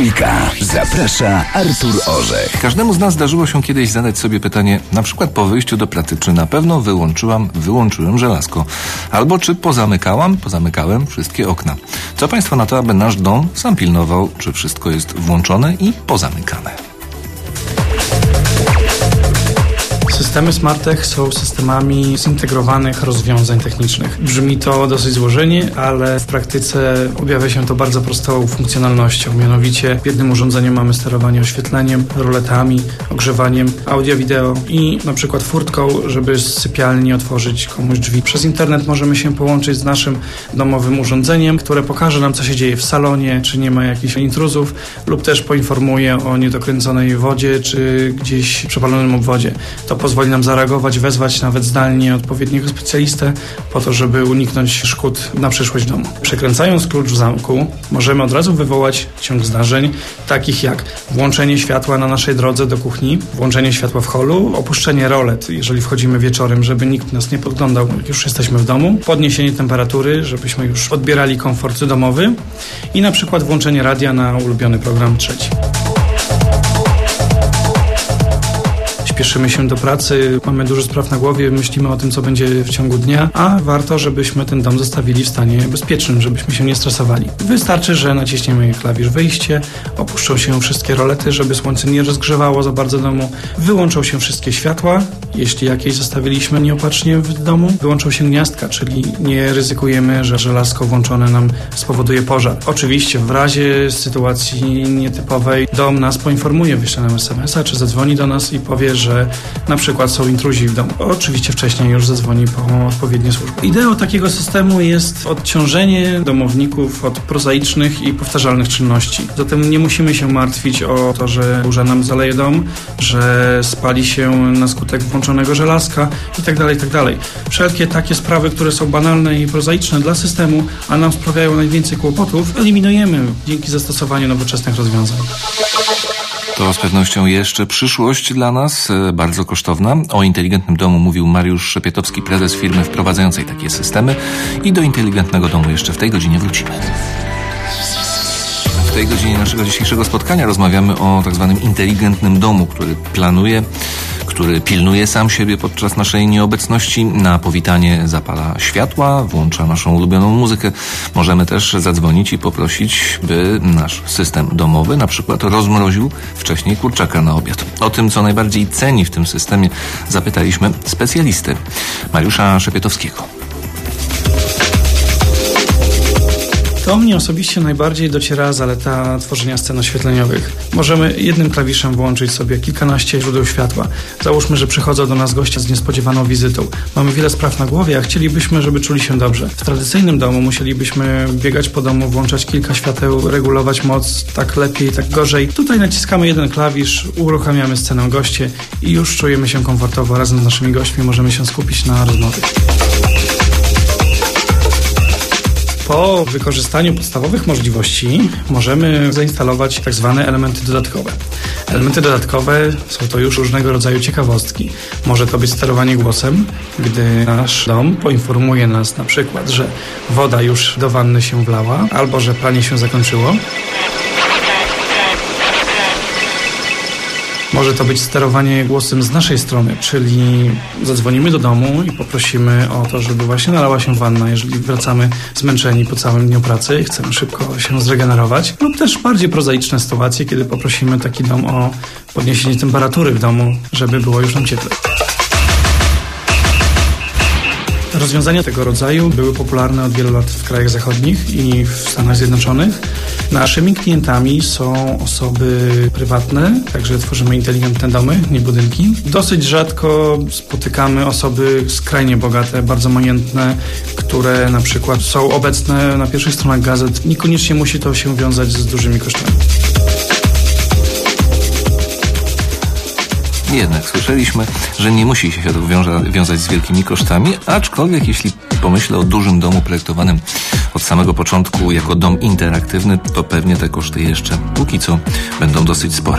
Dwójka. Zaprasza Artur Orzech. Każdemu z nas zdarzyło się kiedyś zadać sobie pytanie, na przykład po wyjściu do pracy, czy na pewno wyłączyłam, wyłączyłem żelazko, albo czy pozamykałam, pozamykałem wszystkie okna. Co Państwo na to, aby nasz dom sam pilnował, czy wszystko jest włączone i pozamykane? Systemy SmartTech są systemami zintegrowanych rozwiązań technicznych. Brzmi to dosyć złożenie, ale w praktyce objawia się to bardzo prostą funkcjonalnością. Mianowicie w jednym urządzeniu mamy sterowanie oświetleniem, roletami, ogrzewaniem, audio, wideo i na przykład furtką, żeby z sypialni otworzyć komuś drzwi. Przez internet możemy się połączyć z naszym domowym urządzeniem, które pokaże nam, co się dzieje w salonie, czy nie ma jakichś intruzów, lub też poinformuje o niedokręconej wodzie, czy gdzieś przepalonym obwodzie. To pozwoli nam zareagować, wezwać nawet zdalnie odpowiedniego specjalistę po to, żeby uniknąć szkód na przyszłość domu. Przekręcając klucz w zamku, możemy od razu wywołać ciąg zdarzeń, takich jak włączenie światła na naszej drodze do kuchni, włączenie światła w holu, opuszczenie rolet, jeżeli wchodzimy wieczorem, żeby nikt nas nie podglądał, jak już jesteśmy w domu, podniesienie temperatury, żebyśmy już odbierali komfort domowy i na przykład włączenie radia na ulubiony program trzeci. Spieszymy się do pracy, mamy dużo spraw na głowie, myślimy o tym, co będzie w ciągu dnia, a warto, żebyśmy ten dom zostawili w stanie bezpiecznym, żebyśmy się nie stresowali. Wystarczy, że naciśniemy klawisz wyjście, opuszczą się wszystkie rolety, żeby słońce nie rozgrzewało za bardzo domu, wyłączą się wszystkie światła, jeśli jakieś zostawiliśmy nieopatrznie w domu, wyłączą się gniazdka, czyli nie ryzykujemy, że żelazko włączone nam spowoduje pożar. Oczywiście w razie sytuacji nietypowej dom nas poinformuje, wyśle nam SMS-a, czy zadzwoni do nas i powie, że że na przykład są intruzi w domu. Oczywiście wcześniej już zadzwoni po odpowiednie służby. Ideą takiego systemu jest odciążenie domowników od prozaicznych i powtarzalnych czynności. Zatem nie musimy się martwić o to, że burza nam zaleje dom, że spali się na skutek włączonego żelazka itd. Tak itd. Tak Wszelkie takie sprawy, które są banalne i prozaiczne dla systemu, a nam sprawiają najwięcej kłopotów, eliminujemy dzięki zastosowaniu nowoczesnych rozwiązań. To z pewnością jeszcze przyszłość dla nas, e, bardzo kosztowna. O inteligentnym domu mówił Mariusz Szepietowski, prezes firmy wprowadzającej takie systemy. I do inteligentnego domu jeszcze w tej godzinie wrócimy. W tej godzinie naszego dzisiejszego spotkania rozmawiamy o tak zwanym inteligentnym domu, który planuje który pilnuje sam siebie podczas naszej nieobecności. Na powitanie zapala światła, włącza naszą ulubioną muzykę. Możemy też zadzwonić i poprosić, by nasz system domowy na przykład rozmroził wcześniej kurczaka na obiad. O tym, co najbardziej ceni w tym systemie, zapytaliśmy specjalisty Mariusza Szepietowskiego. Do mnie osobiście najbardziej dociera zaleta tworzenia scen oświetleniowych. Możemy jednym klawiszem włączyć sobie kilkanaście źródeł światła. Załóżmy, że przychodzą do nas goście z niespodziewaną wizytą. Mamy wiele spraw na głowie, a chcielibyśmy, żeby czuli się dobrze. W tradycyjnym domu musielibyśmy biegać po domu, włączać kilka świateł, regulować moc, tak lepiej, tak gorzej. Tutaj naciskamy jeden klawisz, uruchamiamy scenę goście i już czujemy się komfortowo razem z naszymi gośćmi, możemy się skupić na rozmowie. Po wykorzystaniu podstawowych możliwości możemy zainstalować tak zwane elementy dodatkowe. Elementy dodatkowe są to już różnego rodzaju ciekawostki. Może to być sterowanie głosem, gdy nasz dom poinformuje nas na przykład, że woda już do wanny się wlała albo że pranie się zakończyło. Może to być sterowanie głosem z naszej strony, czyli zadzwonimy do domu i poprosimy o to, żeby właśnie nalała się wanna, jeżeli wracamy zmęczeni po całym dniu pracy i chcemy szybko się zregenerować. Lub też bardziej prozaiczne sytuacje, kiedy poprosimy taki dom o podniesienie temperatury w domu, żeby było już nam cieplej. Rozwiązania tego rodzaju były popularne od wielu lat w krajach zachodnich i w Stanach Zjednoczonych. Naszymi klientami są osoby prywatne, także tworzymy inteligentne domy, nie budynki. Dosyć rzadko spotykamy osoby skrajnie bogate, bardzo majętne, które na przykład są obecne na pierwszych stronach gazet. Niekoniecznie musi to się wiązać z dużymi kosztami. Jednak słyszeliśmy, że nie musi się to wiązać z wielkimi kosztami, aczkolwiek jeśli pomyślę o dużym domu projektowanym od samego początku jako dom interaktywny, to pewnie te koszty jeszcze póki co będą dosyć spore.